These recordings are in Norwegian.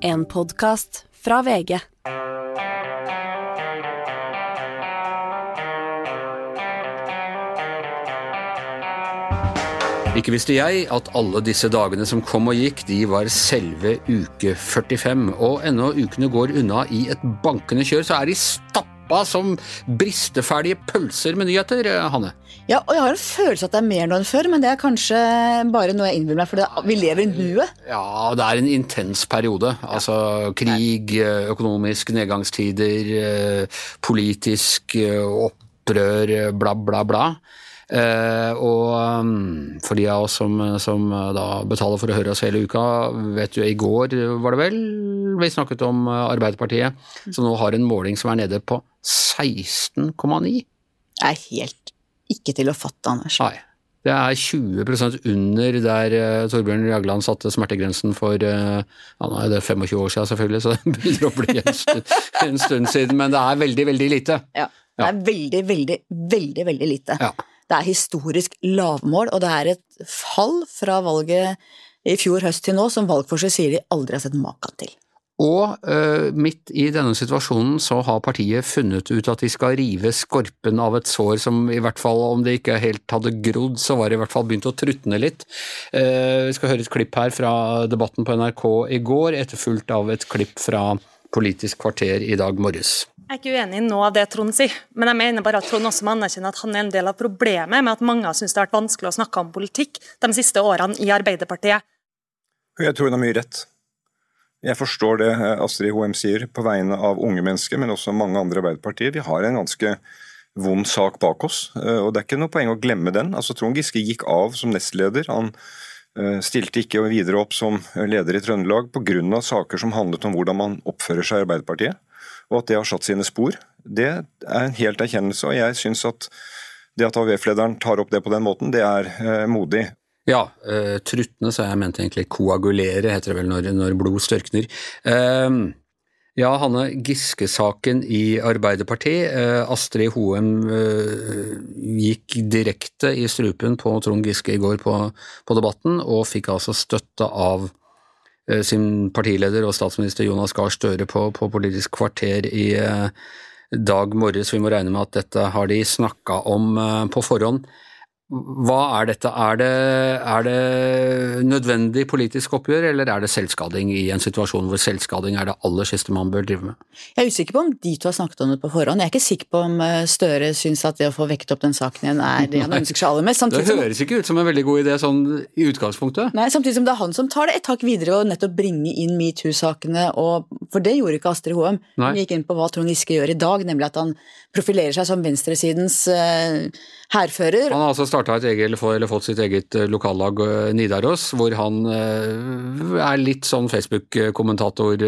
En podkast fra VG. Ikke visste jeg at alle disse dagene som kom og gikk, de var selve uke 45. Og ennå ukene går unna i et bankende kjør, så er de stappa som bristeferdige pølser med nyheter, Hanne. Ja, og jeg har en følelse at det er mer nå enn før, men det er kanskje bare noe jeg innbiller meg, for vi lever i nuet. Ja, det er en intens periode. Altså krig, økonomisk nedgangstider, eh, politisk eh, opprør, bla, bla, bla. Uh, og um, for de av oss som, som da betaler for å høre oss hele uka, vet du, i går var det vel vi snakket om Arbeiderpartiet, som nå har en måling som er nede på 16,9. Det er helt ikke til å fatte, Anders. Nei. Det er 20% under der uh, Torbjørn Jagland satte smertegrensen for uh, ja, nå er det 25 år siden selvfølgelig, så det begynner å bli en stund, en stund siden, men det er veldig, veldig lite. Ja. Det er veldig, veldig, veldig, veldig lite. Ja. Det er historisk lavmål, og det er et fall fra valget i fjor høst til nå som valgforskere sier de aldri har sett maken til. Og uh, midt i denne situasjonen så har partiet funnet ut at de skal rive skorpen av et sår som i hvert fall, om det ikke helt hadde grodd, så var det i hvert fall begynt å trutne litt. Uh, vi skal høre et klipp her fra debatten på NRK i går, etterfulgt av et klipp fra Politisk kvarter i dag morges. Jeg er ikke uenig i noe av det Trond sier, men jeg mener bare at Trond også må anerkjenne at han er en del av problemet med at mange har syntes det har vært vanskelig å snakke om politikk de siste årene i Arbeiderpartiet. Jeg tror hun har mye rett. Jeg forstår det Astrid Hoem sier på vegne av unge mennesker, men også mange andre i Arbeiderpartiet. Vi har en ganske vond sak bak oss, og det er ikke noe poeng å glemme den. Altså, Trond Giske gikk av som nestleder. Han stilte ikke videre opp som leder i Trøndelag pga. saker som handlet om hvordan man oppfører seg i Arbeiderpartiet og at det har satt sine spor. Det er en helt erkjennelse, og jeg syns at det at AUF-lederen tar opp det på den måten, det er eh, modig. Ja, uh, truttende, så jeg mente egentlig koagulere, heter det vel når, når blod størkner. Uh, ja, Hanne, Giske-saken i Arbeiderpartiet. Uh, Astrid Hoem gikk direkte i strupen på Trond Giske i går på, på Debatten, og fikk altså støtte av sin partileder og statsminister Jonas Gahr Støre på, på Politisk kvarter i eh, dag morges. Vi må regne med at dette har de snakka om eh, på forhånd. Hva er dette? Er det, er det, nødvendig politisk oppgjør, eller er det selvskading i en situasjon hvor selvskading er det aller siste man bør drive med? Jeg er usikker på om de to har snakket om det på forhånd. Jeg er ikke sikker på om eh, Støre syns at det å få vekt opp den saken igjen er det han ønsker seg aller mest. Samtidig det høres ikke ut som en veldig god idé sånn i utgangspunktet. Nei, samtidig som det er han som tar det et tak videre og nettopp bringe inn metoo-sakene, for det gjorde ikke Astrid Hoem. Hun gikk inn på hva Trond Giske gjør i dag, nemlig at han profilerer seg som venstresidens uh, hærfører. Han har altså starta et eget, eller fått sitt eget lokallag Nidaros, hvor han er litt sånn Facebook-kommentator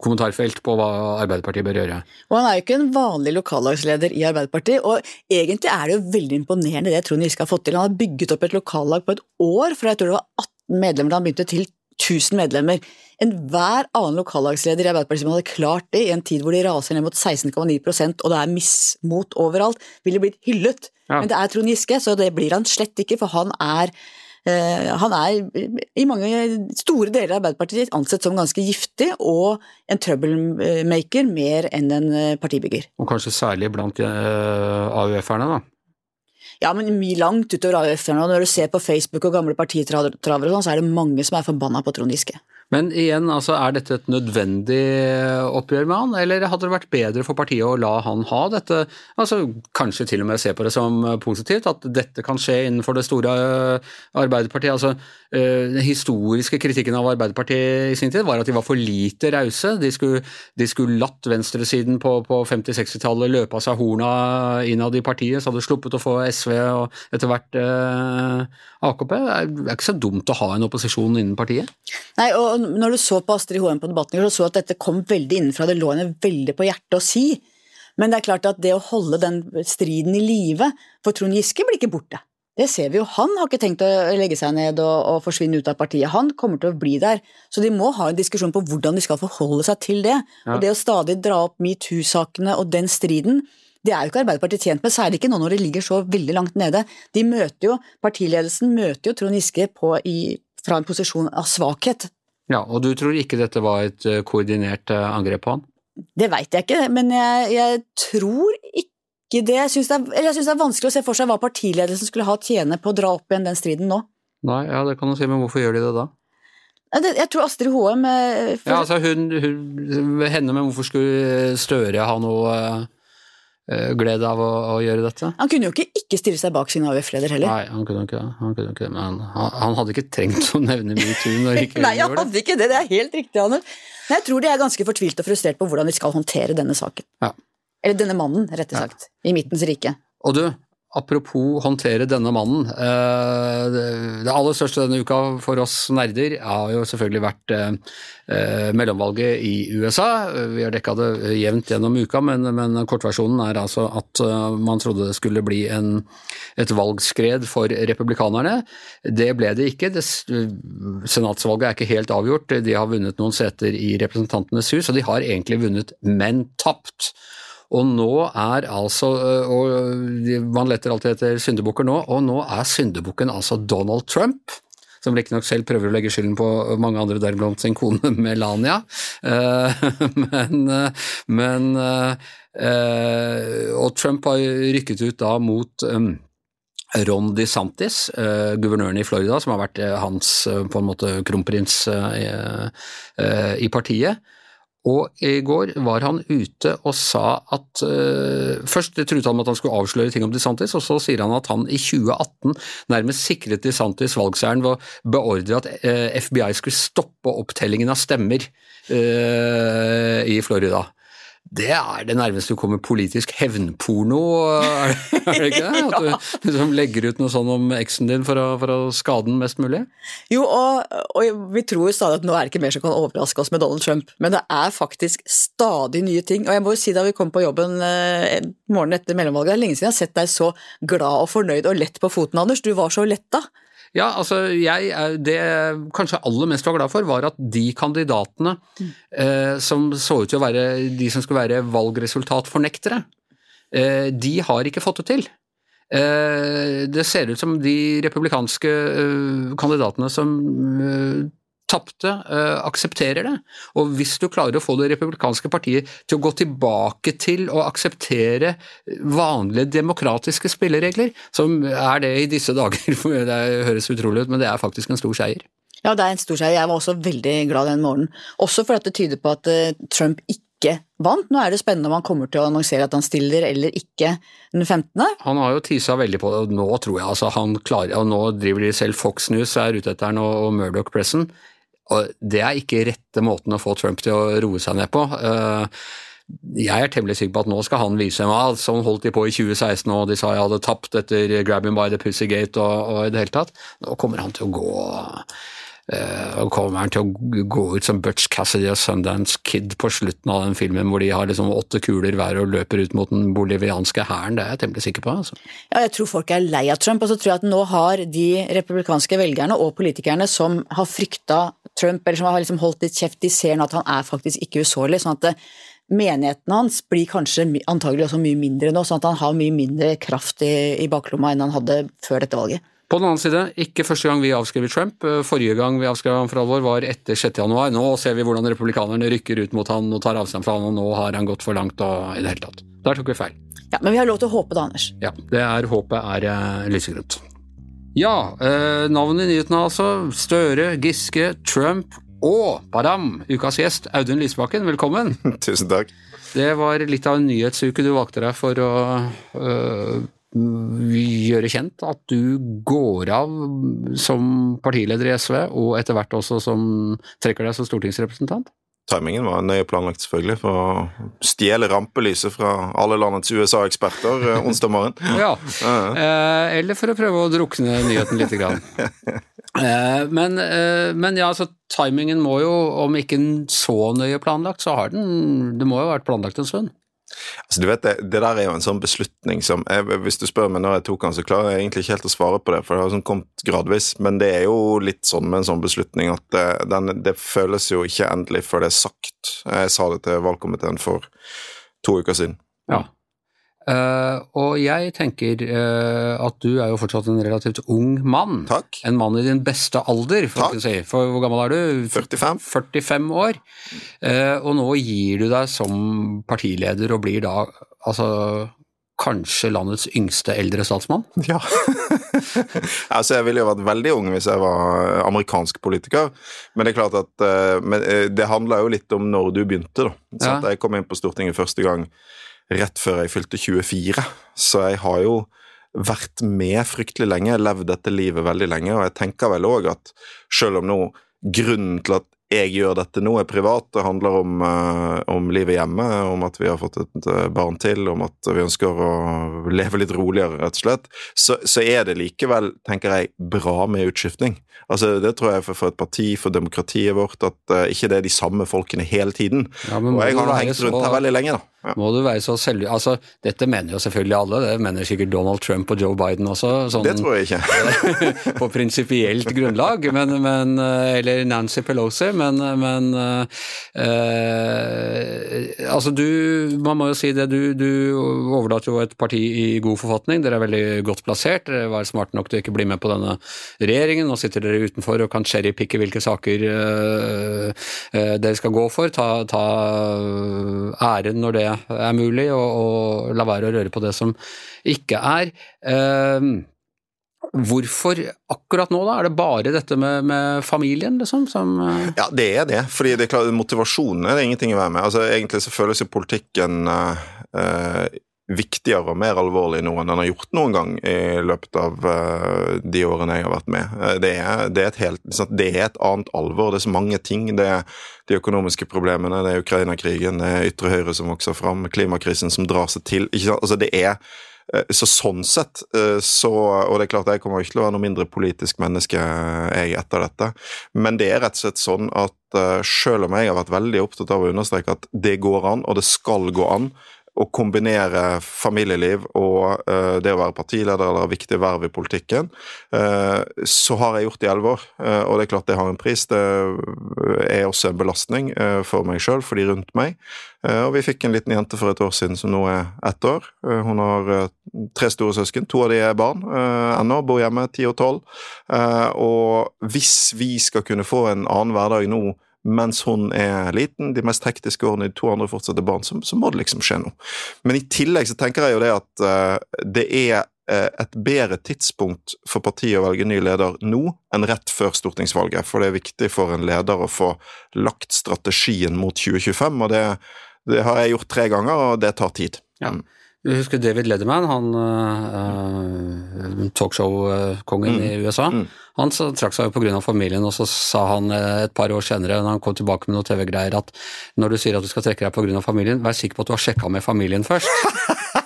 kommentarfelt på hva Arbeiderpartiet bør gjøre. Og Han er jo ikke en vanlig lokallagsleder i Arbeiderpartiet, og egentlig er det jo veldig imponerende det Trond Giske har fått til. Han har bygget opp et lokallag på et år, for jeg tror det var 18 medlemmer da han begynte, til 1000 medlemmer. Enhver annen lokallagsleder i Arbeiderpartiet som hadde klart det i en tid hvor de raser ned mot 16,9% og det er mismot overalt, ville blitt hyllet. Ja. Men det er Trond Giske, så det blir han slett ikke, for han er eh, han er i mange store deler av Arbeiderpartiet ansett som ganske giftig og en troublemaker mer enn en partibygger. Og kanskje særlig blant uh, AUF-erne, da? Ja, men mye langt utover AUF-erne. Når du ser på Facebook og gamle partitravere, sånn, så er det mange som er forbanna på Trond Giske. Men igjen, altså, er dette et nødvendig oppgjør med han, eller hadde det vært bedre for partiet å la han ha dette, altså kanskje til og med se på det som positivt, at dette kan skje innenfor det store Arbeiderpartiet? altså Den historiske kritikken av Arbeiderpartiet i sin tid var at de var for lite rause. De, de, skulle latt venstresiden på, på 50-60-tallet løpe av seg horna innad i partiet, så hadde de sluppet å få SV og etter hvert eh, AKP. Det er ikke så dumt å ha en opposisjon innen partiet? Nei, og når du så på Astrid Hoem på Debatten, så så at dette kom veldig innenfra, det lå henne veldig på hjertet å si. Men det er klart at det å holde den striden i live for Trond Giske blir ikke borte. Det ser vi jo. Han har ikke tenkt å legge seg ned og, og, forsvinne ut av partiet. Han kommer til å bli der. Så de må ha en diskusjon på hvordan de skal forholde seg til det. Ja. Og det å stadig dra opp metoo-sakene og den striden, det er jo ikke Arbeiderpartiet tjent med, særlig ikke nå når de ligger så veldig langt nede. De møter jo, Partiledelsen møter jo Trond Giske på i, fra en posisjon av svakhet Ja, Og du tror ikke dette var et eh, koordinert eh, angrep på han? Det veit jeg ikke, men jeg, jeg tror ikke det. Jeg syns det, det er vanskelig å se for seg hva partiledelsen skulle ha tjene på å dra opp igjen den striden nå. Nei, ja, det kan du si, men hvorfor gjør de det da? Jeg tror Astrid Hoem eh, for- Ja, altså hun, hun Henne, men hvorfor skulle Støre ha noe glede av å, å gjøre dette? Han kunne jo ikke ikke stille seg bak sin AUF-leder heller. Nei, han kunne ikke. Han kunne ikke det, men han, han hadde ikke trengt å nevne metoo når ikke Nei, han hadde ikke det. Det er helt riktig, Anne. Men jeg tror de er ganske fortvilt og frustrert på hvordan de skal håndtere denne saken. Ja. Eller denne mannen, rettere sagt. I Midtens rike. Og du, apropos håndtere denne mannen. eh, det, aller største denne uka for oss nerder har jo selvfølgelig vært eh, eh, mellomvalget i USA. Vi har dekka det jevnt gjennom uka, men, kortversjonen er altså at man trodde det skulle bli en, et valgskred for republikanerne. Det ble det ikke. Det, senatsvalget er ikke helt avgjort. De har vunnet noen seter i Representantenes hus, og de har egentlig vunnet, men tapt. Og nå er altså øh, og Man leter alltid etter syndebukker nå, og nå er syndebukken altså Donald Trump. Som riktignok selv prøver å legge skylden på mange andre, deriblant sin kone Melania. Eh, men, eh, men eh, Og Trump har rykket ut da mot Ron DeSantis, eh, guvernøren i Florida, som har vært eh, hans eh, på en måte kronprins eh, eh, i partiet. Og i går var han ute og sa at uh, Først truet han med at han skulle avsløre ting om DeSantis, og så sier han at han i 2018 nærmest sikret DeSantis valgseieren ved å beordre at uh, FBI skulle stoppe opptellingen av stemmer uh, i Florida. Det er det nærmeste du kommer politisk hevnporno, er det ikke det? At du liksom legger ut noe sånn om eksen din for å, for å skade den mest mulig? Jo, og, og vi tror jo stadig at nå er det ikke mer som kan overraske oss med Donald Trump, men det er faktisk stadig nye ting. Og jeg må jo si da vi kom på jobben eh, morgenen etter mellomvalget, det er lenge siden jeg har sett deg så glad og fornøyd og lett på foten, Anders. Du var så letta. Ja, altså jeg, er- Det jeg kanskje aller mest var glad for, var at de kandidatene eh, som så ut til å være de som skulle være valgresultatfornektere, eh, de har ikke fått det til. Eh, det ser ut som de republikanske eh, kandidatene som eh, tapte, eh, aksepterer det. Og hvis du klarer å få det republikanske partiet til å gå tilbake til å akseptere vanlige demokratiske spilleregler, som er det i disse dager, det høres utrolig ut, men det er faktisk en stor seier. Ja, det er en stor seier. Jeg var også veldig glad den morgenen. Også fordi det tyder på at eh, Trump ikke vant. Nå er det spennende om han kommer til å annonsere at han stiller eller ikke den 15. Han har jo tisa veldig på det, og nå tror jeg altså han klarer Og nå driver de selv Fox News er ute etter han og, og Murdoch-pressen. Og det er ikke rette måten å få Trump til å roe seg ned på. Eh, jeg er temmelig sikker på at nå skal han vise dem alt. Sånn holdt de på i 2016 og de sa jeg hadde tapt etter Grab him by the Pussygate og, og i det hele tatt. Nå kommer han til å gå og kommer han til å gå ut som Butch Cassidy og Sundance Kid på slutten av den filmen hvor de har liksom åtte kuler hver og løper ut mot den bolivianske hæren. Det er jeg temmelig sikker på. altså. Ja, jeg tror folk er lei av Trump, og så tror jeg at nå har de republikanske velgerne og politikerne som har frykta Trump, eller som har liksom holdt litt kjeft, de ser nå at han er faktisk ikke usårlig. sånn at det, menigheten hans blir kanskje antagelig også mye mindre nå, sånn at han har mye mindre kraft i, i baklomma enn han hadde før dette valget. På den annen side, ikke første gang vi avskriver Trump. Eh, Forrige gang vi avskrev ham for alvor var etter 6. januar. Nå ser vi hvordan republikanerne rykker ut mot han og tar avstand fra han, og nå har han gått for langt og i det hele tatt. Der tok vi feil. Ja, Men vi har lov til å håpe da, Anders. Ja, det er håpet er eh, lysegrønt. Ja, eh, navnet i nyhetene altså. Støre, Giske, Trump og badam, ukas gjest Audun Lysbakken, velkommen. Tusen takk. Det var litt av en nyhetsuke du valgte deg for å øh, gjøre kjent at du går av som partileder i SV, og etter hvert også som trekker deg som stortingsrepresentant. Timingen var nøye planlagt, selvfølgelig, for å stjele rampelyset fra alle landets USA-eksperter eh, onsdag morgen. Ja, eh, eller for å prøve å drukne nyheten lite grann. Eh, men, men ja, altså timingen må jo, om ikke så nøye planlagt, så har den Det må jo ha vært planlagt en stund. Altså, du vet, det, det der er jo en sånn beslutning som jeg, Hvis du spør meg når jeg tok den, så klarer jeg egentlig ikke helt å svare på det, for det har sånn kommet gradvis. Men det er jo litt sånn med en sånn beslutning at det, den, det føles jo ikke endelig før det er sagt. Jeg sa det til valgkomiteen for to uker siden. Ja. Eh, og jeg tenker uh, at du er jo fortsatt en relativt ung mann. Takk. En mann i din beste alder, for, si. for hvor gammel er du? 45. 45 år. Uh, og nå gir du deg som partileder og blir da altså kanskje landets yngste eldre statsmann? Ja. altså, jeg ville jo vært veldig ung hvis jeg var amerikansk politiker, men det er klart at det handler jo litt om når du begynte, da. Så Ja. jeg kom inn på Stortinget første gang rett før jeg fylte 24, så jeg har jo vært med fryktelig lenge, levd dette livet veldig lenge, og jeg tenker vel òg at selv om nå grunnen til at jeg gjør dette nå er privat, det handler om, eh, om livet hjemme, om at vi har fått et eh, barn til, om at vi ønsker å leve litt roligere, rett og slett, så, så er det likevel, tenker jeg, bra med utskiftning. Altså, Det tror jeg for, for et parti, for demokratiet vårt, at uh, ikke det er de samme folkene hele tiden. Ja, Og jeg har hengt rundt her veldig lenge, da. Ja. Må du være så selv... Altså, dette mener jo selvfølgelig alle, det mener sikkert Donald Trump og Joe Biden også. Sånn, Det tror jeg ikke. på prinsipielt grunnlag, men, men, eh, eller Nancy Pelosi, men, men eh, altså du, man må jo si det, du, du overlater jo et parti i god forfatning, dere er veldig godt plassert, dere var smarte nok til å ikke bli med på denne regjeringen, nå sitter dere utenfor og kan cherrypicke hvilke saker eh, dere skal gå for, ta, ta æren når det er mulig, og, og la være å røre på det som ikke er. Eh, Hvorfor akkurat nå, da? Er det bare dette med, med familien, liksom? Som, eh, Ja, det er det. fordi det er klart, motivasjonen er det ingenting å være med. Altså, Egentlig så føles jo politikken eh, eh, viktigere og mer alvorlig nå enn den har gjort noen gang i løpet av eh, de årene jeg har vært med. Eh, Det er, det, er et helt, det er et annet alvor. Det er så mange ting. Det er de økonomiske problemene, det er Ukraina-krigen, det er ytre høyre som vokser fram, klimakrisen som drar seg til. Altså, det er Eh, Så sånn sett, så Og det er klart jeg kommer ikke til å være noe mindre politisk menneske jeg etter dette, men det er rett og slett sånn at selv om jeg har vært veldig opptatt av å understreke at det går an, og det skal gå an, å kombinere familieliv og uh, det å være partileder eller viktige verv i politikken, uh, så har jeg gjort det i elleve år. Uh, og det er klart det har en pris. Det er også en belastning for meg sjøl, for de rundt meg. Og vi fikk en liten jente for et år siden som nå er ett år. Hun har tre store søsken. To av de er barn ennå, bor hjemme, ti og tolv. Og hvis vi skal kunne få en annen hverdag nå mens hun er liten, de mest hektiske årene i to andre fortsatte barn, så, så må det liksom skje noe. Men i tillegg så tenker jeg jo det at uh, det er uh, et bedre tidspunkt for partiet å velge ny leder nå enn rett før stortingsvalget. For det er viktig for en leder å få lagt strategien mot 2025, og det, det har jeg gjort tre ganger, og det tar tid. Ja. Du husker David Lederman, han uh, talkshow-kongen Mm. i USA. Mm. Han trakk seg jo pga. familien, og så sa han eh, et par år senere, når han kom tilbake med noen TV-greier, at når du sier at du skal trekke deg pga. familien, vær sikker på at du har sjekka med familien først.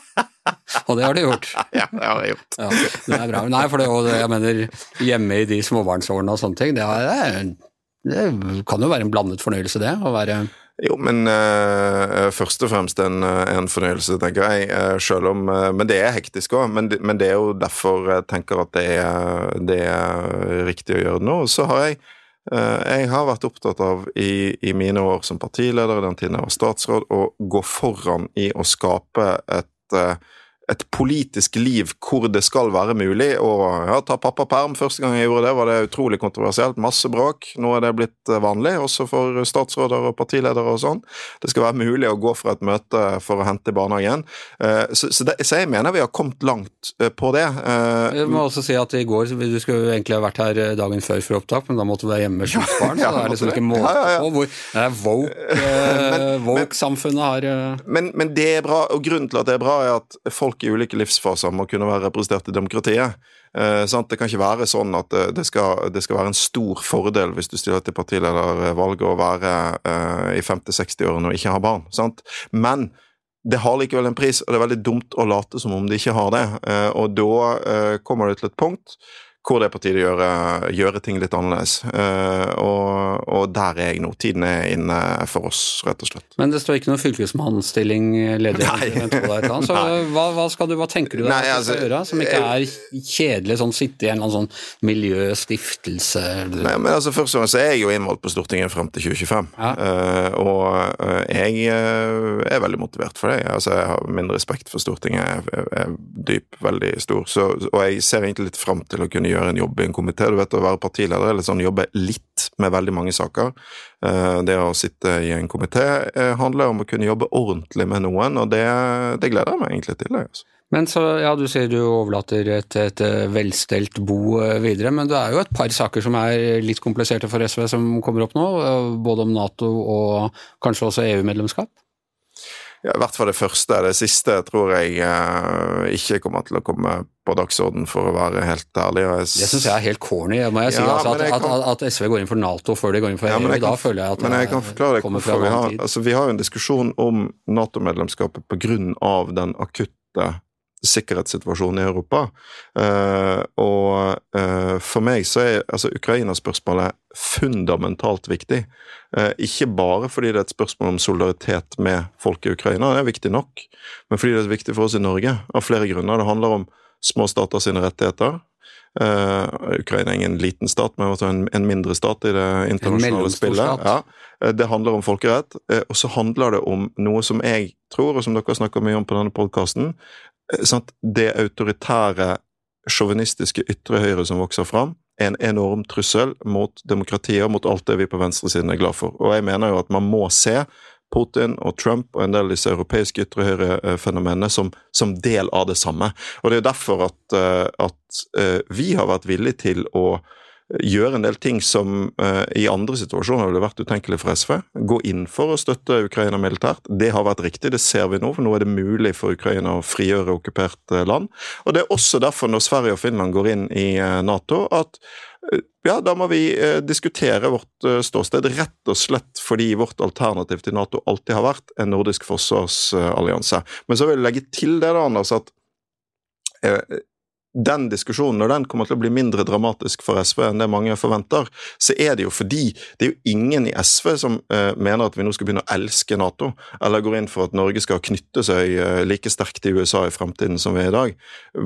og det har du gjort. Ja, det har jeg gjort. Ja, det er bra. Nei, for det, og jeg mener, hjemme i de småbarnsårene og sånne ting, det, er, det kan jo være en blandet fornøyelse, det. Å være Jo, men uh, først og fremst en, eh, en fornøyelse, tenker jeg. Uh, selv om, uh, men det er hektisk òg. Men, men det er jo derfor jeg tenker at det er, det er riktig å gjøre det nå. Så har jeg jeg har vært opptatt av i, i mine år som partileder, i den tiden jeg var statsråd, å gå foran i å skape et et politisk liv hvor det skal være mulig å ja, ta pappaperm. Første gang jeg gjorde det, var det utrolig kontroversielt. Masse bråk. Nå er det blitt eh, vanlig, også for statsråder og partiledere og sånn. Det skal være mulig å gå fra et møte for å hente i barnehagen. Eh, Så, så, det, så jeg mener vi har kommet langt eh, på det. Jeg må også si at i går, Du skulle egentlig ha vært her dagen før for opptak, men da måtte du være hjemme med sjukt barn. Ja, så det er liksom ikke måte Ja, ja, ja. på hvor det er woke, eh, woke-samfunnet har eh, Men, men det er bra, og grunnen til at det er bra, er at folk i ulike livsfaser må kunne være representert i demokratiet. Eh? Det kan ikke være sånn at det, det, skal, det skal være en stor fordel hvis du stiller til partiledervalget å være eh, i 50-60-årene og ikke ha barn. Sant? Men det har likevel en pris, og det er veldig dumt å late som om det ikke har det. Eh, og da eh, kommer det til et punkt hvor det er på tide å gjøre, gjøre ting litt annerledes. Uh, og, og, der er jeg nå. Tiden er inne for oss, rett og slett. Men det står ikke noen fylkesmannsstilling ledig? Så hva, hva, skal du, hva tenker du deg Nei, altså, skal gjøre, som ikke er kjedelig, sånn sitte i en eller annen sånn miljøstiftelse? Nei, men altså Først og fremst er jeg jo innvalgt på Stortinget frem til 2025. Ja. Uh, og uh, jeg er veldig motivert for det. Altså, jeg har min respekt for Stortinget er, er dyp, veldig stor. Så, og jeg ser egentlig litt fram til å kunne gjøre en jobb i en komité. Du vet, Å være partileder eller sånn, jobbe litt med veldig mange saker. Eh, det å sitte i en komité eh, handler om å kunne jobbe ordentlig med noen, og det, det gleder jeg meg egentlig til. det, altså. Men så, ja, Du sier du overlater et, et velstelt bo eh, videre, men det er jo et par saker som er litt kompliserte for SV som kommer opp nå, både om Nato og kanskje også EU-medlemskap? Ja, I hvert fall det første. Det siste tror jeg eh, ikke kommer til å komme på dagsorden, for å være helt ærlig. Jeg... Det syns jeg er helt corny. må jeg si. Ja, altså, at, kan... at, at, SV går inn for Nato før de går inn for EU. Ja, da føler jeg at men jeg kan forklare deg hvorfor. Vi har, altså, vi har jo en diskusjon om Nato-medlemskapet av den akutte sikkerhetssituasjonen i Europa. Uh, og uh, for meg så er altså Ukraina-spørsmålet fundamentalt viktig. Uh, ikke bare fordi det er et spørsmål om solidaritet med folk i Ukraina, det er viktig nok, men fordi det er viktig for oss i Norge, av flere grunner. Det handler om små stater sine rettigheter. Ukraina er ingen liten stat, men en, en mindre stat i det internasjonale spillet. Ja. Det handler om folkerett, og så handler det om noe som jeg tror, og som dere snakker mye om på denne podkasten, uh, det autoritære, sjåvinistiske ytre høyre som vokser fram, er en enorm trussel mot demokratiet og mot alt det vi på venstresiden er glad for. Og jeg mener jo at man må se Putin og Trump og en del av disse europeiske ytre høyre-fenomenene som, som, del av det samme. Og det er derfor at, eh, at eh, vi har vært villige til å gjøre en del ting som uh, i andre situasjoner ville vært utenkelig for SV. Gå inn for å støtte Ukraina militært. Det har vært riktig, det ser vi nå. for Nå er det mulig for Ukraina å frigjøre okkupert uh, land. Og Det er også derfor, når Sverige og Finland går inn i uh, Nato, at ja, da må vi diskutere vårt ståsted, rett og slett fordi vårt alternativ til Nato alltid har vært en nordisk forsvarsallianse. Men så vil jeg legge til det, da, Anders, at den diskusjonen, når den kommer til å bli mindre dramatisk for SV enn det mange forventer, så er det jo fordi det er jo ingen i SV som uh, mener at vi nå skal begynne å elske Nato, eller går inn for at Norge skal knytte seg uh, like sterkt til USA i fremtiden som vi er i dag.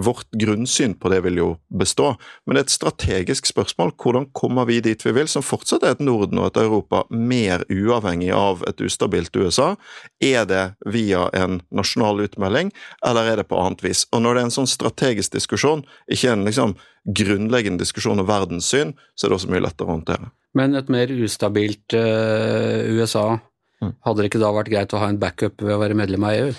Vårt grunnsyn på det vil jo bestå, men det er et strategisk spørsmål. Hvordan kommer vi dit vi vil, som fortsatt er et Norden og et Europa mer uavhengig av et ustabilt USA? Er det via en nasjonal utmelding, eller er det på annet vis? Og når det er en sånn strategisk diskusjon, diskusjon, ikke en liksom grunnleggende diskusjon om verdenssyn, så er det også mye lettere å håndtere. Men et mer ustabilt uh, USA, mm. hadde det ikke da vært greit å ha en backup ved å være medlem av EU?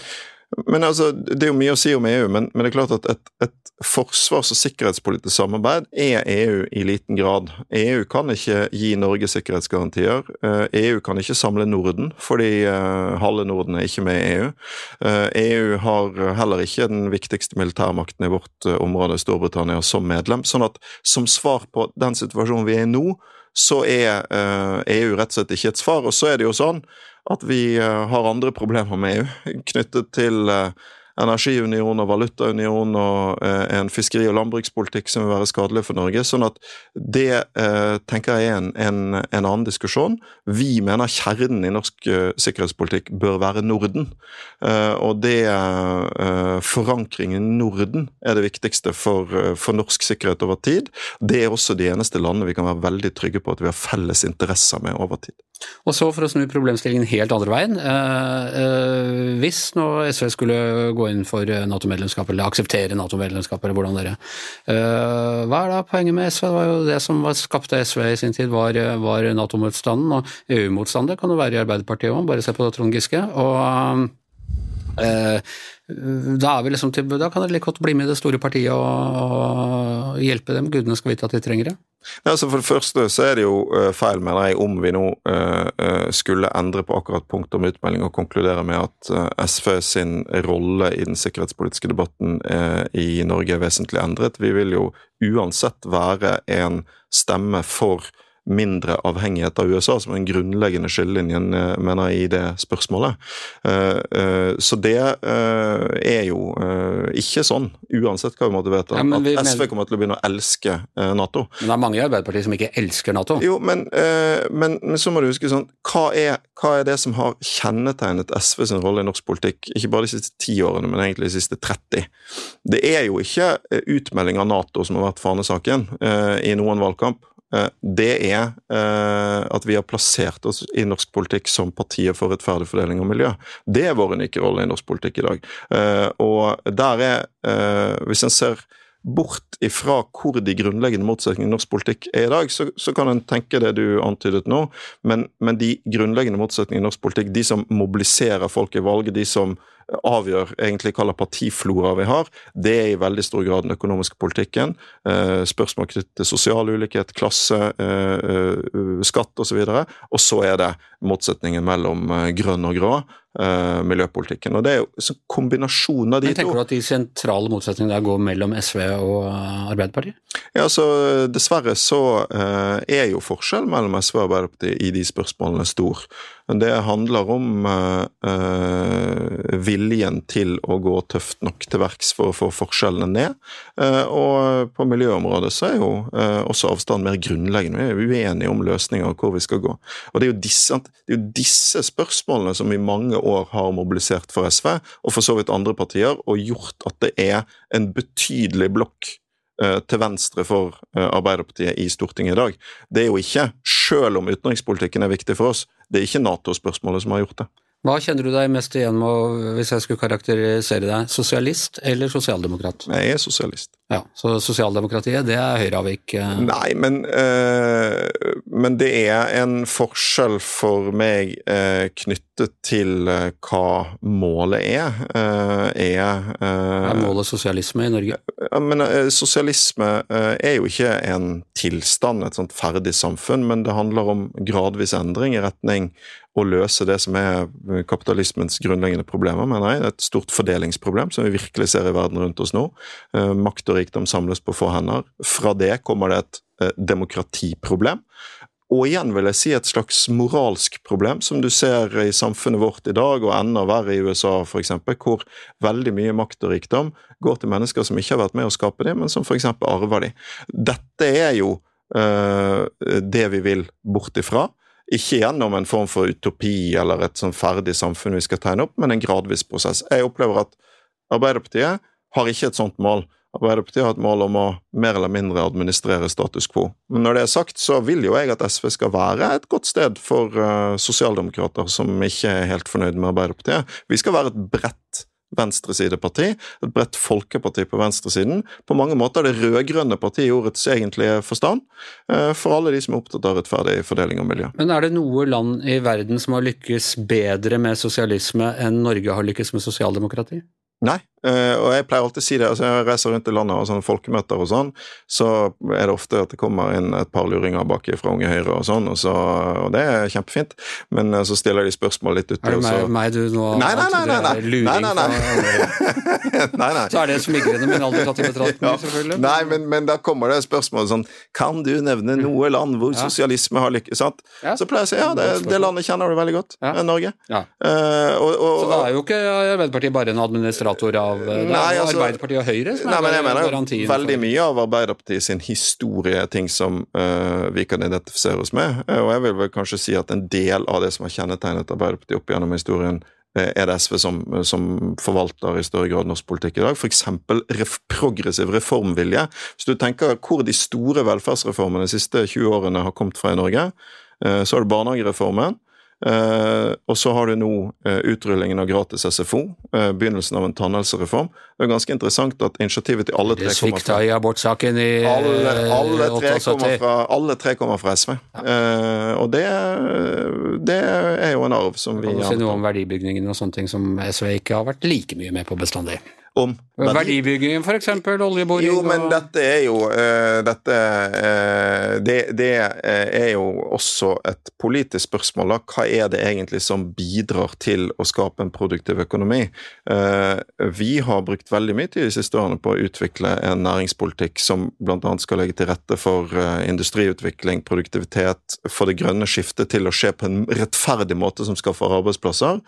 Men altså, Det er jo mye å si om EU, men, men det er klart at et, et, forsvars- og sikkerhetspolitisk samarbeid er EU i liten grad. EU kan ikke gi Norge sikkerhetsgarantier. EU eh, e kan ikke samle Norden, fordi eh, halve Norden er ikke med i EU. EU e har heller ikke den viktigste militærmakten i vårt eh, område, Storbritannia, som medlem. Sånn at som svar på den situasjonen vi er i nå, så er EU e rett og slett ikke et svar. Og så er det jo sånn at vi eh, har andre problemer med EU, knyttet til eh, energiunion og valutaunion og eh, en fiskeri- og landbrukspolitikk som vil være skadelig for Norge. Sånn at det tenker jeg er en, en, en, annen diskusjon. Vi mener kjernen i norsk sikkerhetspolitikk bør være Norden. Og det forankringen i Norden er det viktigste for, for, norsk sikkerhet over tid. Det er også de eneste landene vi kan være veldig trygge på at vi har felles interesser med over tid. Og så for å snu problemstillingen helt andre veien. hvis nå SV skulle gå inn for eh, Nato-medlemskap, eller akseptere Nato-medlemskap, eller hvordan dere uh, Hva er da poenget med SV? Det var jo det som skapte SV i sin tid, var, var Nato-motstanden. Og EU-motstander kan jo være i Arbeiderpartiet òg, bare se på Trond Giske. og da, liksom til, da, kan dere like godt bli med i det store partiet og, og hjelpe dem. Gudene skal vite at de trenger det. Ja, altså for det første så er det jo uh, feil, mener jeg, om vi nå uh, skulle endre på akkurat punktet om utmelding og konkludere med at SV sin rolle i den sikkerhetspolitiske debatten i Norge er vesentlig endret. Vi vil jo uansett være en stemme for mindre avhengighet av USA, som er den grunnleggende skillelinjen eh, mener jeg, i det spørsmålet. Eh, eh, så det er jo ikke sånn, uansett hva vi måtte vedta, Ja, at SV mener- kommer til å begynne å elske Nato. Men det er mange i Arbeiderpartiet som ikke elsker Nato. Jo, men, men, men så må du huske sånn hva er, hva er det som har kjennetegnet SV sin rolle i norsk politikk, ikke bare de siste ti årene, men egentlig de siste 30? Det er jo ikke utmelding av Nato som har vært fanesaken i noen valgkamp. Det er at vi har plassert oss i norsk politikk som partiet for rettferdig fordeling og miljø. Det er vår unike rolle i norsk politikk i dag. Og der er, hvis en ser bort ifra hvor de grunnleggende motsetningene i norsk politikk er i dag, så, så kan en tenke det du antydet nå, men, men de grunnleggende motsetningene i norsk politikk, de som mobiliserer folk i valget, de som avgjør egentlig hva slags partiflora vi har, det er i veldig stor grad den økonomiske politikken. Eh, spørsmål knyttet til sosial ulikhet, klasse, eh, eh, skatt osv. Og, og så er det motsetningen mellom grønn og grå. Uh, miljøpolitikken. Og Det er jo en kombinasjonen av de Men Tenker to. du at de sentrale motsetningene der går mellom SV og Arbeiderpartiet? Ja, altså Dessverre så uh, er jo forskjellen mellom SV og Arbeiderpartiet i de spørsmålene stor. Det handler om uh, viljen til å gå tøft nok til verks for å få forskjellene ned. og på miljøområdet så er jo også avstanden mer grunnleggende. Vi er uenige om løsninger og hvor vi skal gå. Og Det er disse, det er jo disse spørsmålene som i mange år har mobilisert for SV, og for så vidt andre partier, og gjort at det er en betydelig blokk til venstre for Arbeiderpartiet i Stortinget i dag. Det er jo ikke, selv om utenrikspolitikken er viktig for oss, det er ikke Nato-spørsmålet som har gjort det. Hva kjenner du deg mest igjen med, hvis jeg skulle karakterisere deg, sosialist eller sosialdemokrat? Jeg er sosialist. Ja, Så sosialdemokratiet, det er Høyreavvik? Eh. Nei, men, øh, men det er en forskjell for meg øh, knyttet til øh, hva målet er. Uh, er er målet sosialisme i Norge? Ja, men Sosialisme er jo ikke en tilstand, et sånt ferdig samfunn, men det handler om gradvis endring i retning å løse det som er kapitalismens grunnleggende problemer, mener jeg. Det et stort fordelingsproblem som vi virkelig ser i verden rundt oss nå. Makt og rikdom samles på få hender. Fra det kommer det et demokratiproblem. Og igjen vil jeg si et slags moralsk problem, som du ser i samfunnet vårt i dag, og enda verre i USA f.eks., hvor veldig mye makt og rikdom går til mennesker som ikke har vært med å skape dem, men som f.eks. arver dem. Dette er jo øh, det vi vil bort ifra. Ikke gjennom en form for utopi eller et sånn ferdig samfunn vi skal tegne opp, men en gradvis prosess. Jeg opplever at Arbeiderpartiet har ikke et sånt mål. Arbeiderpartiet har et mål om å mer eller mindre administrere status quo. Men når det er sagt, så vil jo jeg at SV skal være et godt sted for uh, sosialdemokrater som ikke er helt fornøyd med Arbeiderpartiet. Vi skal være et bredt venstresideparti, et bredt folkeparti på venstresiden. På mange måter det rød-grønne partiet i ordets egentlige forstand, for alle de som er opptatt av rettferdig fordeling og miljø. Men er det noe land i verden som har lykkes bedre med sosialisme enn Norge har lykkes med sosialdemokrati? Nei, og jeg pleier alltid å si det. altså Jeg reiser rundt i landet og sånne folkemøter og sånn, så er det ofte at det kommer inn et par luringer baki fra Unge Høyre og sånn, og, så, og det er kjempefint, men så stiller de spørsmål litt uti, Er det så meg, meg du nå Nei, nei, nei, nei, nei. luring Nei, nei, nei. fra Nei, nei. Så er det smigrende, men aldri tatt i betraktning, Ja. selvfølgelig. Nei, men, men da kommer det spørsmål sånn Kan du nevne noe land hvor Ja. sosialisme har lykkes? Sant? Ja. Så pleier jeg å si ja, det, det landet kjenner du veldig godt. Norge. Eh, og, og, Så da er jo ikke Arbeiderpartiet bare en administrator av Det er Nei, altså- Arbeiderpartiet og Høyre som Nei, men jeg er mener veldig mye av Arbeiderpartiet sin historie er ting som uh, vi kan identifisere oss med. Eh, og jeg vil vel kanskje si at en del av det som har kjennetegnet Arbeiderpartiet opp gjennom historien, eh, er det SV som, som forvalter i større grad norsk politikk i dag. F.eks. Ref progressiv reformvilje. Hvis du tenker hvor de store velferdsreformene de siste 20 årene har kommet fra i Norge, eh, så har du barnehagereformen. Eh, og så har du nå uh, utrullingen av gratis SFO, uh, begynnelsen av en tannhelsereform. Det er ganske interessant at initiativet til alle tre Det kommer svikta fra i abortsaken i alle, alle, tre, kommer fra, alle tre kommer fra SV. Eh, og det, det er jo en arv som vi Kan du si noe om verdibygningen og sånne ting som SV ikke har vært like mye med på bestandig? Om Verdibyggingen, f.eks. Oljeboring Jo, men dette er jo uh, Dette uh, det, det, er jo også et politisk spørsmål. da. Hva er det egentlig som bidrar til å skape en produktiv økonomi? Uh, vi har brukt veldig mye tid de siste årene på å utvikle en næringspolitikk som bl.a. skal legge til rette for industriutvikling, produktivitet, få det grønne skiftet til å skje på en rettferdig måte som skaffer arbeidsplasser.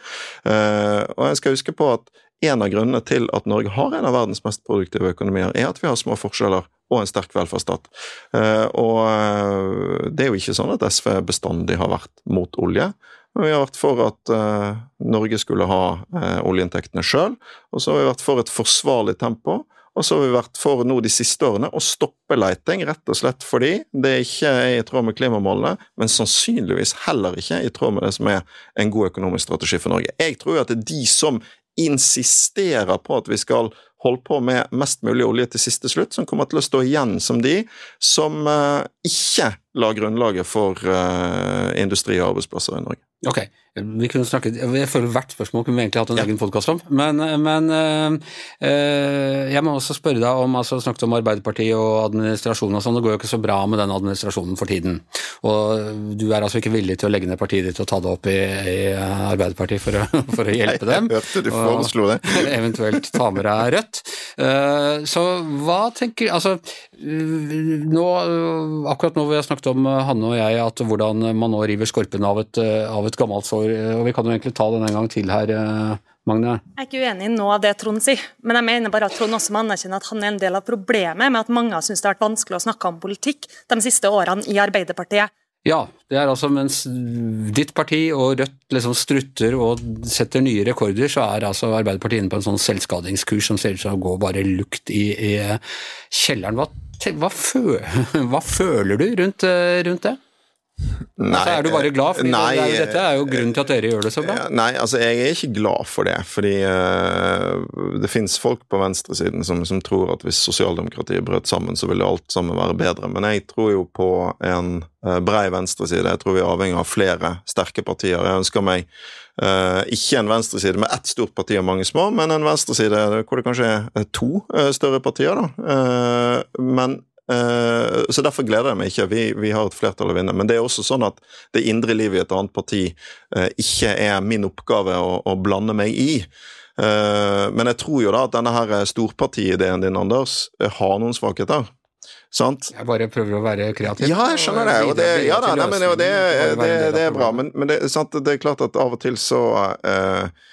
og jeg skal huske på at en av grunnene til at Norge har en av verdens mest produktive økonomier, er at vi har små forskjeller og en sterk velferdsstat. Eh, og eh, det er jo ikke sånn at SV bestandig har vært mot olje. Men vi har vært for at uh, Norge skulle ha oljeinntektene sjøl, og så har vi vært for et forsvarlig tempo. Og så har vi vært for nå de siste årene å stoppe leiting, rett og slett fordi det ikke er i tråd med klimamålene, men sannsynligvis heller ikke i tråd med det som er en god økonomisk strategi for Norge. Jeg tror at det er de som insisterer på at vi skal holde på med mest mulig olje til siste slutt, som kommer til å stå igjen som de som uh, ikke la grunnlaget for uh, industri og arbeidsplasser i Norge. Ok, vi kunne snakket, Jeg føler hvert spørsmål kunne vi egentlig hatt en ja. egen podkast om. Men, men øh, jeg må også spørre deg om altså snakket om Arbeiderpartiet og administrasjonen og sånn. Det går jo ikke så bra med den administrasjonen for tiden. Og du er altså ikke villig til å legge ned partiet ditt og ta det opp i, i Arbeiderpartiet for å, for å hjelpe dem? Jeg hørte du foreslo det. eventuelt ta med deg Rødt. Uh, så hva tenker Altså, nå, akkurat nå vi har snakket om Hanne og jeg, at hvordan man nå river skorpen av et, av et gammelt sår. Og vi kan jo egentlig ta den en gang til her, Magne. Jeg er ikke uenig i noe av det Trond sier, men jeg mener bare at Trond også må anerkjenne at han er en del av problemet med at mange har syntes det har vært vanskelig å snakke om politikk de siste årene i Arbeiderpartiet. Ja, det er altså mens ditt parti og Rødt liksom strutter og setter nye rekorder, så er altså Arbeiderpartiet inne på en sånn selvskadingskurs som ser ut som å gå bare lukt i, i kjelleren. Hva hva, fø hva føler du rundt, eh, rundt det? Nei, altså, er du bare glad? Fordi nei, det er, dette er jo grunnen til at dere gjør det så bra. Nei, altså jeg er ikke glad for det. Fordi uh, det fins folk på venstresiden som, som, tror at hvis sosialdemokratiet brøt sammen, så ville alt sammen være bedre. Men jeg tror jo på en uh, brei venstreside. Jeg tror vi er avhengig av flere sterke partier. Jeg ønsker meg uh, ikke en venstreside med ett stort parti og mange små, men en venstreside hvor det kanskje er to større partier. da. Men Eh, så Derfor gleder jeg meg ikke. Vi, vi, har et flertall å vinne. Men det er også sånn at det indre livet i et annet parti eh, ikke er min oppgave å, å blande meg i. Eh, men jeg tror jo da at denne her storpartiideen din, Anders, har noen svakheter. Sant? Jeg bare prøver å være kreativ. Ja, jeg skjønner det. Og det, ja, da, nei, men, det, det, det, er bra. Men, men det, det, er klart at av og til så Eh,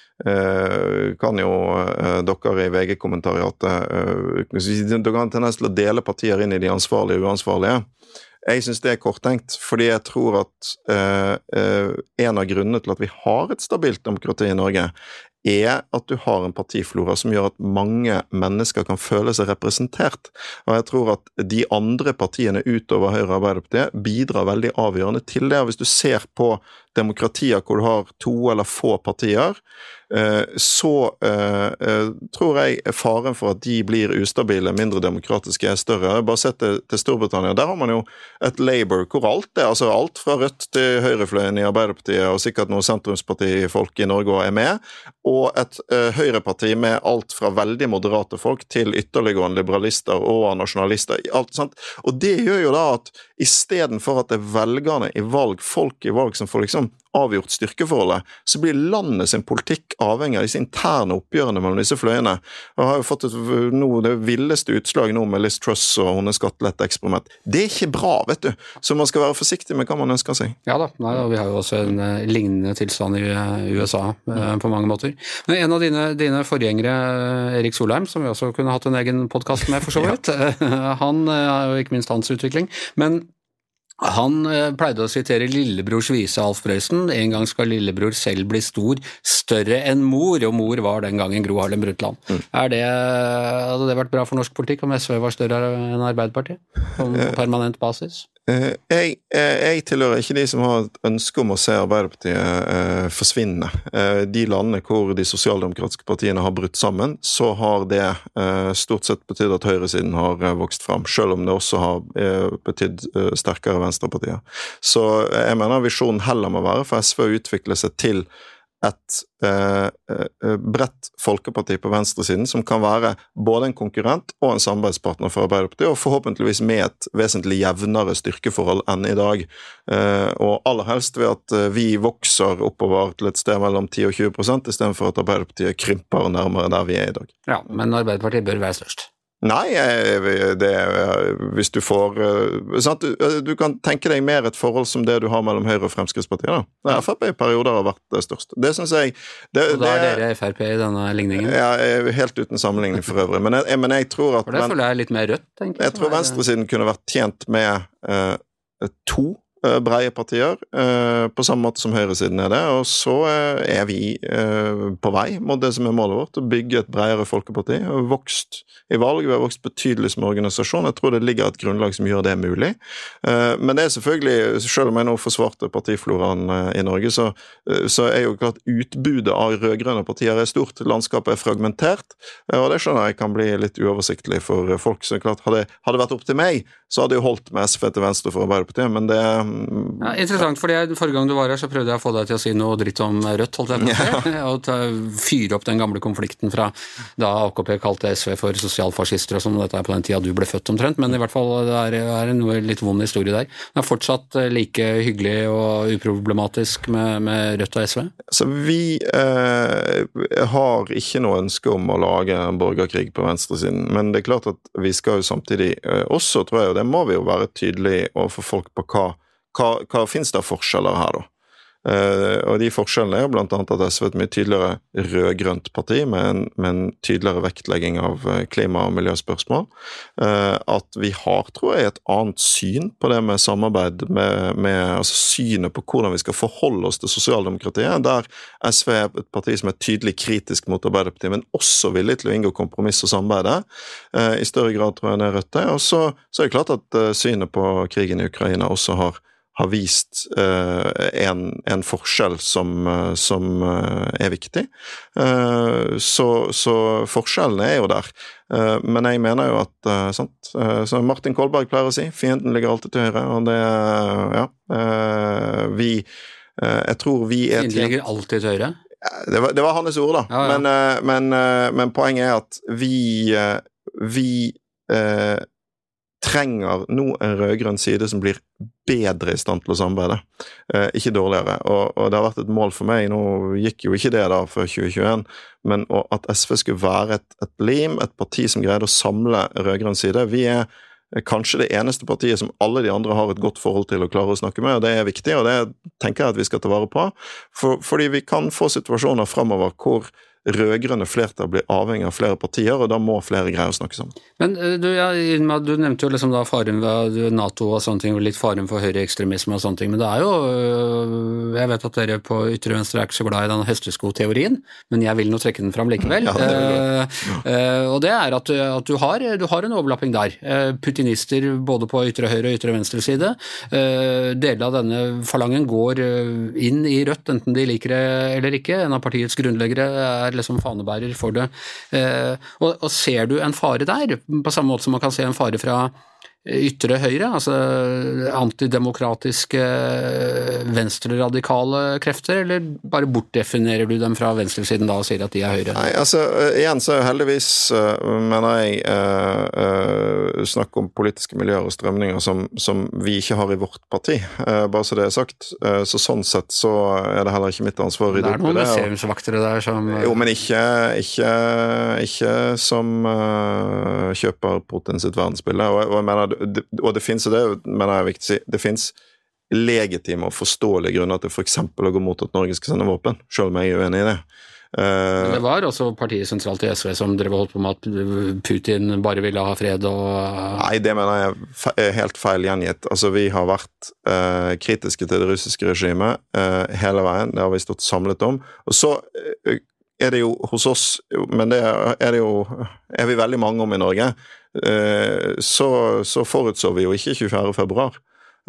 kan jo eh, dere i VG-kommentariatet eh, Dere har en tendens til å dele partier inn i de ansvarlige og uansvarlige. Jeg syns det er korttenkt, fordi jeg tror at eh, en av grunnene til at vi har et stabilt demokrati i Norge, er at du har en partiflora som gjør at mange mennesker kan føle seg representert. Og jeg tror at de andre partiene utover Høyre og Arbeiderpartiet bidrar veldig avgjørende til det. Og hvis du ser på demokratier hvor du har to eller få partier, Eh, så eh, eh, tror jeg faren for at de blir ustabile, mindre demokratiske, er større. Bare sett til Storbritannia. Der har man jo et Labour hvor alt er, altså alt fra Rødt til høyrefløyen i Arbeiderpartiet, og sikkert noen sentrumspartifolk i Norge er med, og et uh, høyreparti med alt fra veldig moderate folk til ytterliggående liberalister og nasjonalister. Alt? Og det gjør jo da at istedenfor at det er velgerne i valg, folk i valg, som får liksom avgjort styrkeforholdet, så blir landet sin politikk avhengig av disse interne oppgjørene mellom disse fløyene. Og har jo fått et, nå, det villeste utslag nå med Liz Truss og hennes skatteletteeksperiment. Det er ikke bra, vet du. Så man skal være forsiktig med hva man ønsker seg. Ja da, Nei, vi har jo også en uh, lignende tilstand i uh, USA uh, på mange måter. Men en av dine, dine, forgjengere, Erik Solheim, som vi også kunne hatt en egen podkast med, for så vidt, ja. han, og ikke minst hans utvikling. Men han eh, pleide å sitere lillebrors vise Alf Prøysen. En gang skal lillebror selv bli stor, større enn mor, og mor var den gangen Gro Harlem Brundtland. Mm. Det, hadde det vært bra for norsk politikk om SV var større enn Arbeiderpartiet? På permanent basis? Eh, jeg, eh, jeg, tilhører ikke de som har et ønske om å se Arbeiderpartiet eh, forsvinne. De landene hvor de sosialdemokratiske partiene har brutt sammen, så har det stort sett betydd at høyresiden har vokst fram, selv om det også har betydd sterkere venstrepartier. Så jeg mener visjonen heller må være for SV å utvikle seg til et eh, eh, bredt folkeparti på venstresiden som kan være både en konkurrent og en samarbeidspartner for Arbeiderpartiet, og forhåpentligvis med et vesentlig jevnere styrkeforhold enn i dag. Eh, og aller helst ved at eh, vi vokser oppover til et sted mellom 10 og 20% istedenfor at Arbeiderpartiet krymper nærmere der vi er i dag. Ja, men Arbeiderpartiet bør være størst. Nei, det, hvis du får sant? Du kan tenke deg mer et forhold som det du har mellom Høyre og Fremskrittspartiet. da. Frp i perioder har vært det største. Det syns jeg det, Og da er dere Frp i denne ligningen? Ja, helt uten sammenligning for øvrig. Men jeg, men jeg tror at For det føler jeg er litt mer rødt, egentlig. Jeg tror venstresiden kunne vært tjent med uh, to Eh, breie partier, eh, på samme måte som høyresiden er det. Og så eh, er vi på vei mot det som er målet vårt, å bygge et bredere folkeparti. Vi har vokst i valg, vi har vokst betydelig som organisasjon. Jeg tror det ligger et grunnlag som gjør det mulig. Men det er selvfølgelig, selv om jeg nå forsvarte partifloraen i Norge, så, så er jo klart utbudet av rød-grønne partier er stort. Landskapet er fragmentert, og det skjønner jeg kan bli litt uoversiktlig for folk. Så klart, hadde det vært opp til meg, så hadde jeg holdt med SV til venstre for Arbeiderpartiet, men det ja, interessant, fordi jeg, Forrige gang du var her, så prøvde jeg å få deg til å si noe dritt om Rødt. holdt jeg på å si, Og fyre opp den gamle konflikten fra da AKP kalte SV for sosialfascister og sånn. Dette er på den tida du ble født omtrent, men i hvert fall det er, er noe litt vond historie der. Det er fortsatt eh, like hyggelig og uproblematisk med, med Rødt og SV? Så vi eh, har ikke noe ønske om å lage en borgerkrig på venstresiden, men det er klart at vi skal jo samtidig eh, også, tror jeg, og det må vi jo være tydelige overfor folk på hva hva, hva finnes det forskjeller her, da? Uh, og de forskjellene er jo annet at SV er et mye tydeligere rød-grønt parti, med en, med en, tydeligere vektlegging av eh, klima- og miljøspørsmål. Uh, at vi har, tror jeg, et annet syn på det med samarbeid, med, med altså synet på hvordan vi skal forholde oss til sosialdemokratiet, der SV er et parti som er tydelig kritisk mot Arbeiderpartiet, men også villig til å inngå kompromiss og samarbeide. Uh, I større grad, tror jeg, enn Rødt er. Og så, så, er det klart at synet på krigen i Ukraina også har har vist uh, en, en, forskjell som, uh, som uh, er viktig. Så, så, forskjellene er jo der. men jeg mener jo at sant? Som Martin Kolberg pleier å si, fienden ligger alltid til høyre, og det Ja. vi Jeg tror vi er Fienden ligger alltid til høyre? Det var, det var hans ord, da. Ja, ja. Men, men, men, poenget er at vi Vi trenger nå en rød-grønn side som blir bedre i stand til å samarbeide, eh, ikke dårligere. Og, og, det har vært et mål for meg, nå gikk jo ikke det da før 2021, men at SV skulle være et, et lim, et parti som greide å samle rød-grønn side. Vi er kanskje det eneste partiet som alle de andre har et godt forhold til å klare å snakke med, og det er viktig, og det tenker jeg at vi skal ta vare på. For, fordi vi kan få situasjoner framover hvor rød-grønne flertall blir avhengig av flere partier, og da må flere greie å snakke sammen. Men eh, du, ja, du nevnte jo liksom da faren ved Nato og sånne ting, og litt faren for høyreekstremisme og sånne ting. Men det er jo øh, Jeg vet at dere på ytre venstre er ikke så glad i den hesteskoteorien, men jeg vil nå trekke den fram likevel. Ja, det eh, og det er at, at du, har, du, har, en overlapping der. Putinister både på ytre høyre og ytre venstre side. deler av denne falangen går inn i Rødt, enten de liker det eller ikke. En av partiets grunnleggere er liksom fanebærer for det. Eh, og, og ser du en fare der, på samme måte som man kan se en fare fra ytre høyre, altså antidemokratiske venstreradikale krefter, eller bare bortdefinerer du dem fra venstresiden da og sier at de er høyre? Nei, altså igjen så er heldigvis, eh, mener jeg, uh, snakk om politiske miljøer og strømninger som, som, vi ikke har i vårt parti, bare så det er sagt. Så sånn sett så er det heller ikke mitt ansvar å rydde opp i det. Det er noen museumsvaktere der som Jo, men ikke, ikke, ikke som kjøper Putin sitt verdensbilde. Og jeg mener og det finnes, det mener jeg er viktig å si, det finnes legitime og forståelige grunner til f.eks. å gå mot at Norge skal sende våpen, selv om jeg er uenig i det. Men det var også partiet sentralt i SV som drev holdt på med at Putin bare ville ha fred og Nei, det mener jeg er helt feil gjengitt. Altså, vi har vært uh, kritiske til det russiske regimet uh, hele veien. Det har vi stått samlet om. Og så er det jo hos oss, men det er det jo er vi veldig mange om i Norge, Eh, så, så forutså vi jo ikke 24. februar.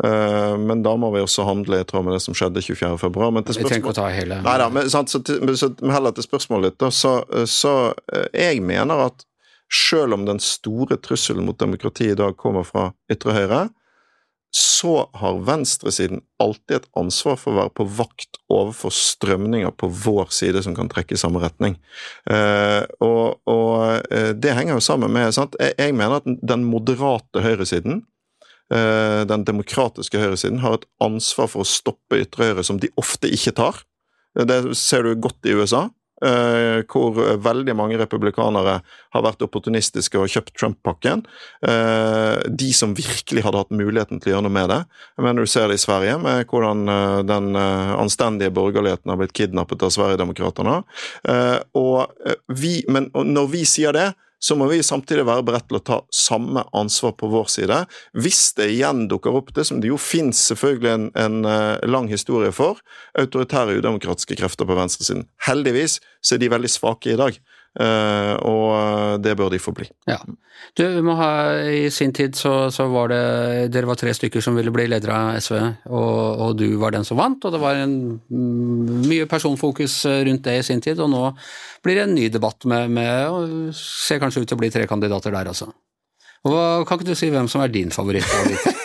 Eh, men da må vi også handle i tråd med det som skjedde 24. februar. Men til spørsmål... Hele Nei da, men, sant, så, så, heller til spørsmålet ditt, da, så, så eh, jeg mener at selv om den store trusselen mot demokratiet i dag kommer fra ytre høyre, så har venstresiden alltid et ansvar for å være på vakt overfor strømninger på vår side som kan trekke i samme retning. Uh, og, og uh, det henger jo sammen med sant? Jeg, mener at den moderate høyresiden uh, den demokratiske høyresiden har et ansvar for å stoppe ytre høyre som de ofte ikke tar. Det ser du godt i USA. Uh, hvor veldig mange republikanere har vært opportunistiske og kjøpt Trump-pakken. Uh, de som virkelig hadde hatt muligheten til å gjøre noe med det. Jeg mener Du ser det i Sverige, med hvordan uh, den anstendige borgerligheten har blitt kidnappet av Sverigedemokraterna. men når vi sier det, så må vi samtidig være beredt til å ta samme ansvar på vår side. Hvis det igjen dukker opp det som det jo finnes selvfølgelig en, en uh, lang historie for, autoritære udemokratiske krefter på venstresiden. Heldigvis så er de veldig svake i dag. Uh, og det bør de få bli. Ja. Du, må ha, I sin tid så, så, var det Dere var tre stykker som ville bli ledere av SV, og, og, du var den som vant. Og det var en, mm, mye personfokus rundt det i sin tid, og nå blir det en ny debatt med, med og ser kanskje ut til å bli tre kandidater der, altså. Og kan ikke du si hvem som er din favoritt?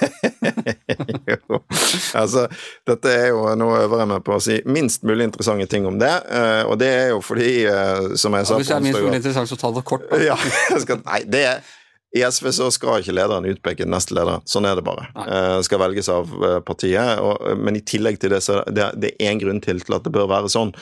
jo, altså, dette er jo Nå øver jeg meg på å si minst mulig interessante ting om det, uh, og det er jo fordi, uh, som jeg sa Hvis det er minst mulig interessant, så ta det kort. ja, skal, nei, det er i SV så skal ikke lederen utpeke neste leder. Sånn er det bare. Eh, skal velges av partiet. Og, men i tillegg til det, så det, det er én grunn til, til at det bør være sånn.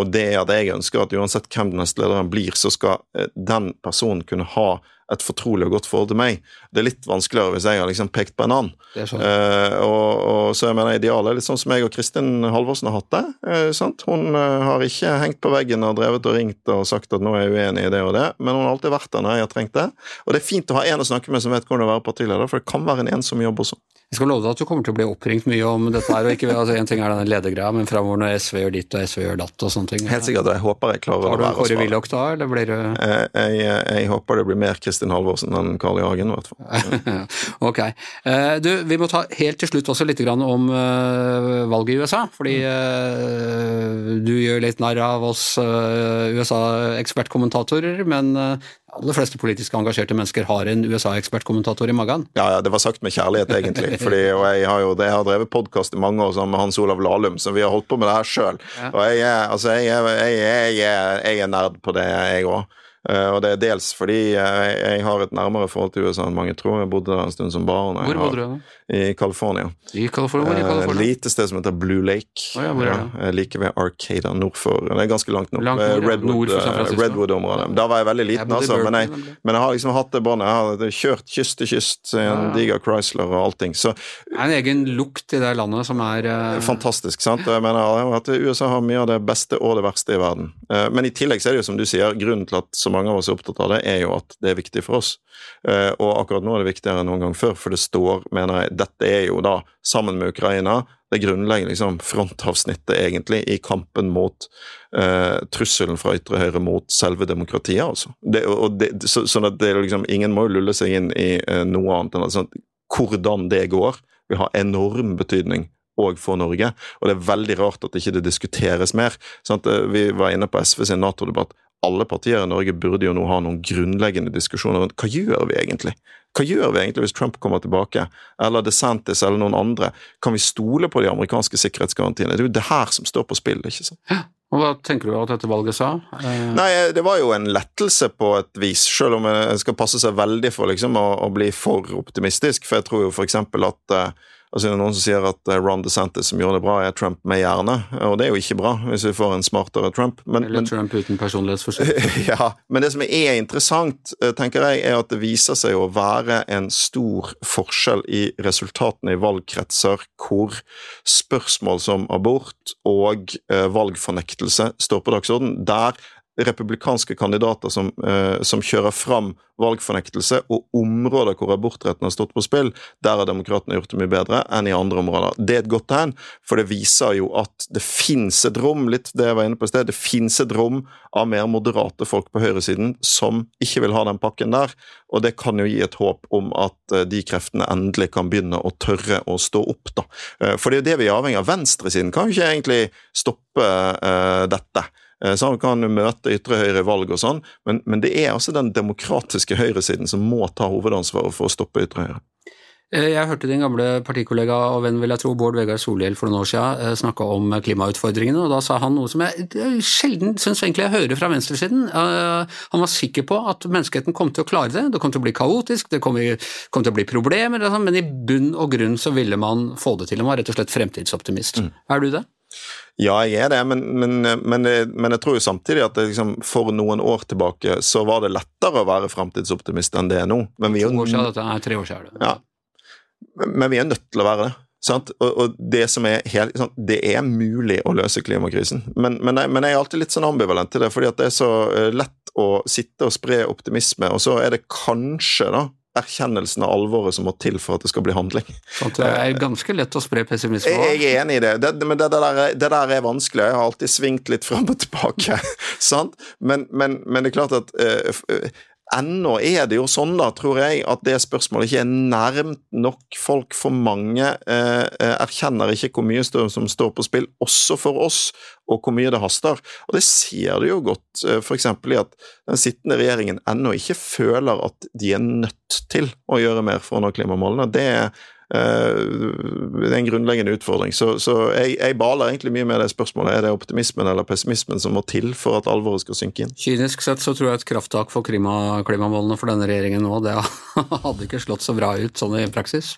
Og det er at jeg ønsker at uansett hvem den neste lederen blir, så skal den personen kunne ha et fortrolig og godt forhold til meg. Det er litt vanskeligere hvis jeg har liksom pekt på en annen. Sånn. Uh, og, og, så jeg mener Idealet er litt sånn som jeg og Kristin Halvorsen har hatt det. Uh, sant? Hun uh, har ikke hengt på veggen og drevet og ringt og sagt at nå er jeg uenig i det og det, men hun har alltid vært der når jeg har trengt det. Og det er fint å ha en å snakke med som vet hvordan det er å være partileder, for det kan være en ensom jobb også. Jeg skal love deg at du kommer til å bli oppringt mye om dette her. og ikke, altså En ting er den ledergreia, men framover når SV gjør ditt og SV gjør datt og sånne ting. Helt sikkert, jeg håper jeg klarer å være Har du en Kåre Willoch da, eller blir du jeg, jeg, jeg, håper det blir mer Kristin Halvorsen enn Carl I. Hagen, i hvert fall. ok. Eh, du, vi må ta helt til slutt også litt om uh, valget i USA. Fordi uh, du gjør litt narr av oss USA-ekspertkommentatorer, men aller fleste politisk engasjerte mennesker har en USA-ekspertkommentator i magen. Ja, ja, det var sagt med kjærlighet, egentlig. Fordi, og jeg har jo jeg har drevet podkast i mange år sammen med Hans Olav Lahlum, så vi har holdt på med det her sjøl. Og jeg er, altså, jeg, jeg, jeg, jeg er nerd på det, jeg òg. Uh, og det er dels fordi jeg, jeg, har et nærmere forhold til USA enn mange tror. Jeg bodde der en stund som barn. Hvor bodde du da? I California. I California, uh, California? lite sted som heter Blue Lake. Oh, ja, hvor er det? Ja, like ved Arcada nord for Det er ganske langt nord. Langt nord ja. Redwood, Redwood-området. Da var jeg veldig liten, jeg altså. Men jeg, men jeg, har liksom hatt det båndet. Jeg har kjørt kyst til kyst i en diger Chrysler og allting. Så Det er en egen lukt i det landet som er Fantastisk, sant. Jeg mener at USA har mye av det beste og det verste i verden. men i tillegg så er det jo som du sier, grunnen til at så mange av oss er opptatt av det, er jo at det er viktig for oss. Eh, og akkurat nå er det viktigere enn noen gang før, for det står, mener jeg, dette er jo da, sammen med Ukraina, det grunnleggende liksom, frontavsnittet, egentlig, i kampen mot eh, trusselen fra ytre høyre mot selve demokratiet, altså. Det, det, så, sånn at det er liksom, Ingen må jo lulle seg inn i eh, noe annet enn at sånn, hvordan det går, vil ha enorm betydning og for Norge. Og det er veldig rart at ikke det diskuteres mer. Sant? vi var inne på SV sin Nato-debatt alle partier i Norge burde jo nå ha noen grunnleggende diskusjoner rundt hva gjør vi egentlig? Hva gjør vi egentlig hvis Trump kommer tilbake, eller DeSantis eller noen andre? Kan vi stole på de amerikanske sikkerhetsgarantiene? Det er jo det her som står på spill, ikke sant? Ja. Og Hva tenker du at dette valget sa? Eh... Nei, Det var jo en lettelse på et vis, selv om en skal passe seg veldig for liksom, å, å, bli for optimistisk. For jeg tror jo f.eks. at uh, Altså, det er noen som sier at eh, Ron DeSantis som gjør det bra, er Trump med hjerne. Og det er jo ikke bra, hvis vi får en smartere Trump. Men, Eller Trump uten personlighetsforstyrrelse. ja, men det som er interessant, eh, tenker jeg, er at det viser seg å være en stor forskjell i resultatene i valgkretser hvor spørsmål som abort og eh, valgfornektelse står på dagsorden. Der republikanske kandidater som, eh, som, kjører fram valgfornektelse, og områder hvor abortretten har stått på spill, der har demokratene gjort det mye bedre enn i andre områder. Det er et godt tegn, for det viser jo at det fins et rom litt det jeg var inne på i sted, det finnes et rom av mer moderate folk på høyresiden som ikke vil ha den pakken der, og det kan jo gi et håp om at eh, de kreftene endelig kan begynne å tørre å stå opp, da. Eh, for det er jo det vi er avhengig av. Venstresiden kan jo ikke egentlig stoppe uh, dette. Eh, så han kan møte ytre høyre valg og sånn, men, men, det er altså den demokratiske høyresiden som må ta hovedansvaret for å stoppe ytre høyre. Eh, jeg hørte din gamle partikollega og venn, vil jeg tro, Bård Vegar Solhjell for noen år siden snakke om klimautfordringene, og da sa han noe som jeg sjelden syns egentlig jeg hører fra venstresiden. Han var sikker på at menneskeheten kom til å klare det, det kom til å bli kaotisk, det kom, kom til å bli problemer, sånn, men i bunn og grunn så ville man få det til. Han var rett og slett fremtidsoptimist. Mm. Er du det? Ja, jeg er det, men, men, men, men jeg tror jo samtidig at liksom, for noen år tilbake så var det lettere å være fremtidsoptimist enn det er nå. Men vi, to år siden, dette er tre år siden. Ja. Men vi er nødt til å være det. Sant? Og, og det som er helt, sant? det er mulig å løse klimakrisen, men, men, jeg, men, jeg, er alltid litt sånn ambivalent til det, fordi at det er så eh, lett å sitte og spre optimisme, og så er det kanskje da erkjennelsen av alvoret som må til for at det skal bli handling. Sånn, det er ganske lett å spre pessimisme. Jeg er enig i det, det men det, der, det, der, er vanskelig. Jeg har alltid svingt litt fram og tilbake. sant? Men, men, men, det er klart at uh, Ennå er det jo sånn, da, tror jeg, at det spørsmålet ikke er nærmt nok. Folk for mange eh, eh erkjenner ikke hvor mye som står på spill, også for oss, og hvor mye det haster. Og det ser du jo godt eh, f.eks. i at den sittende regjeringen ennå ikke føler at de er nødt til å gjøre mer for å nå klimamålene. Det er det er en grunnleggende utfordring. Så, så jeg, jeg, baler egentlig mye med det spørsmålet. Er det optimismen eller pessimismen som må til for at alvoret skal synke inn? Kynisk sett så tror jeg et krafttak for klima, klimamålene for denne regjeringen nå, det hadde ikke slått så bra ut sånn i praksis.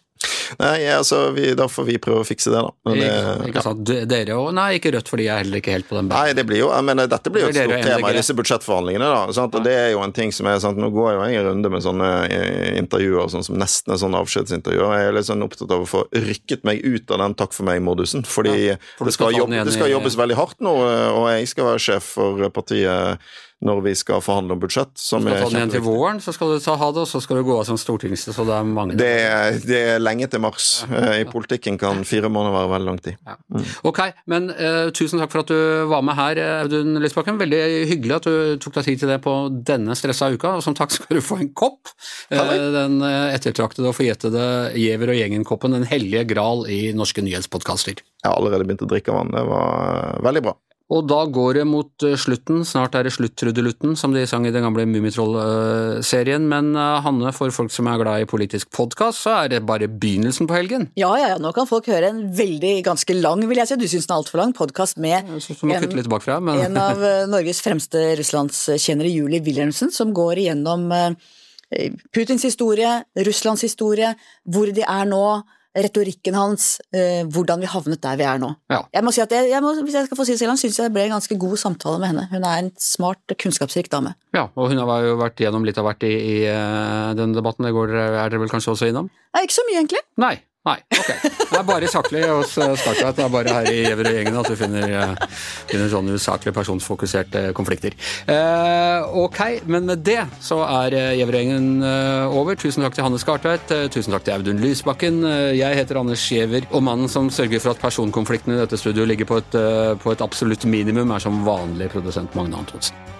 Nei, altså, vi, da får vi prøve å fikse det, da. Men, ikke, ikke sant. Dere òg? Nei, ikke Rødt, fordi jeg er heller ikke helt på den banen. Nei, det blir jo, jeg mener, dette blir jo et stort tema i disse budsjettforhandlingene. da, sant? og Det er jo en ting som er sant, Nå går jeg jo en runde med sånne eh, intervjuer sånn som nesten er sånne avskjedsintervjuer. Jeg er litt sånn opptatt av å få rykket meg ut av den takk for meg-modusen. Fordi ja, for det, skal jobb, det skal jobbes veldig hardt nå, og jeg skal være sjef for partiet når vi skal forhandle om budsjett. Som du skal ta den igjen til våren, så skal du ta ha det, og så skal du gå av som stortings... Så det er mange det er, det er lenge til mars. Ja. Eh, I politikken kan fire måneder være veldig lang tid. Ja. Mm. Ok, men uh, tusen takk for at du var med her, Audun Lysbakken. Veldig hyggelig at du tok deg tid til det på denne stressa uka. Og som takk skal du få en kopp. Uh, den ettertraktede og forjettede Giæver og gjengen-koppen, Den hellige gral i norske nyhetspodkaster. Jeg har allerede begynt å drikke vann. Det var veldig bra. Og da går det mot eh, slutten, snart er det slutt-trudelutten, som de sang i den gamle Mummitroll-serien. Men eh, Hanne, for folk som er glad i politisk podkast, så er det bare begynnelsen på helgen? Ja, ja, ja, nå kan folk høre en veldig, ganske lang, vil jeg si, du syns den er altfor lang, podkast med en, bakfra, men... en, av eh, Norges fremste russlandskjennere, Julie Wilhelmsen, som går igjennom Putins historie, Russlands historie, hvor de er nå retorikken hans, eh, hvordan vi havnet der vi er nå. Ja. Jeg må si at jeg, jeg må, Hvis jeg skal få si det selv, syns jeg det ble en ganske god samtale med henne. Hun er en smart, kunnskapsrik dame. Ja, og hun har jo vært gjennom litt av hvert i, i uh, denne debatten. Det går, er dere vel kanskje også innom? Nei, ikke så mye, egentlig. Nei. Nei, ok. Det er bare saklig hos Startlight. Det er bare her i Gjever og gjengen at du finner, eh, finner sånne usaklige, personsfokuserte konflikter. Eh, ok, men med det så er eh, Gjever og gjengen eh, over. Tusen takk til Hanne Skartveit. Tusen takk til Audun Lysbakken. Jeg heter Anders Giæver, og mannen som sørger for at personkonfliktene i dette studioet ligger på et, på et absolutt minimum, er som vanlig produsent Magne Antonsen.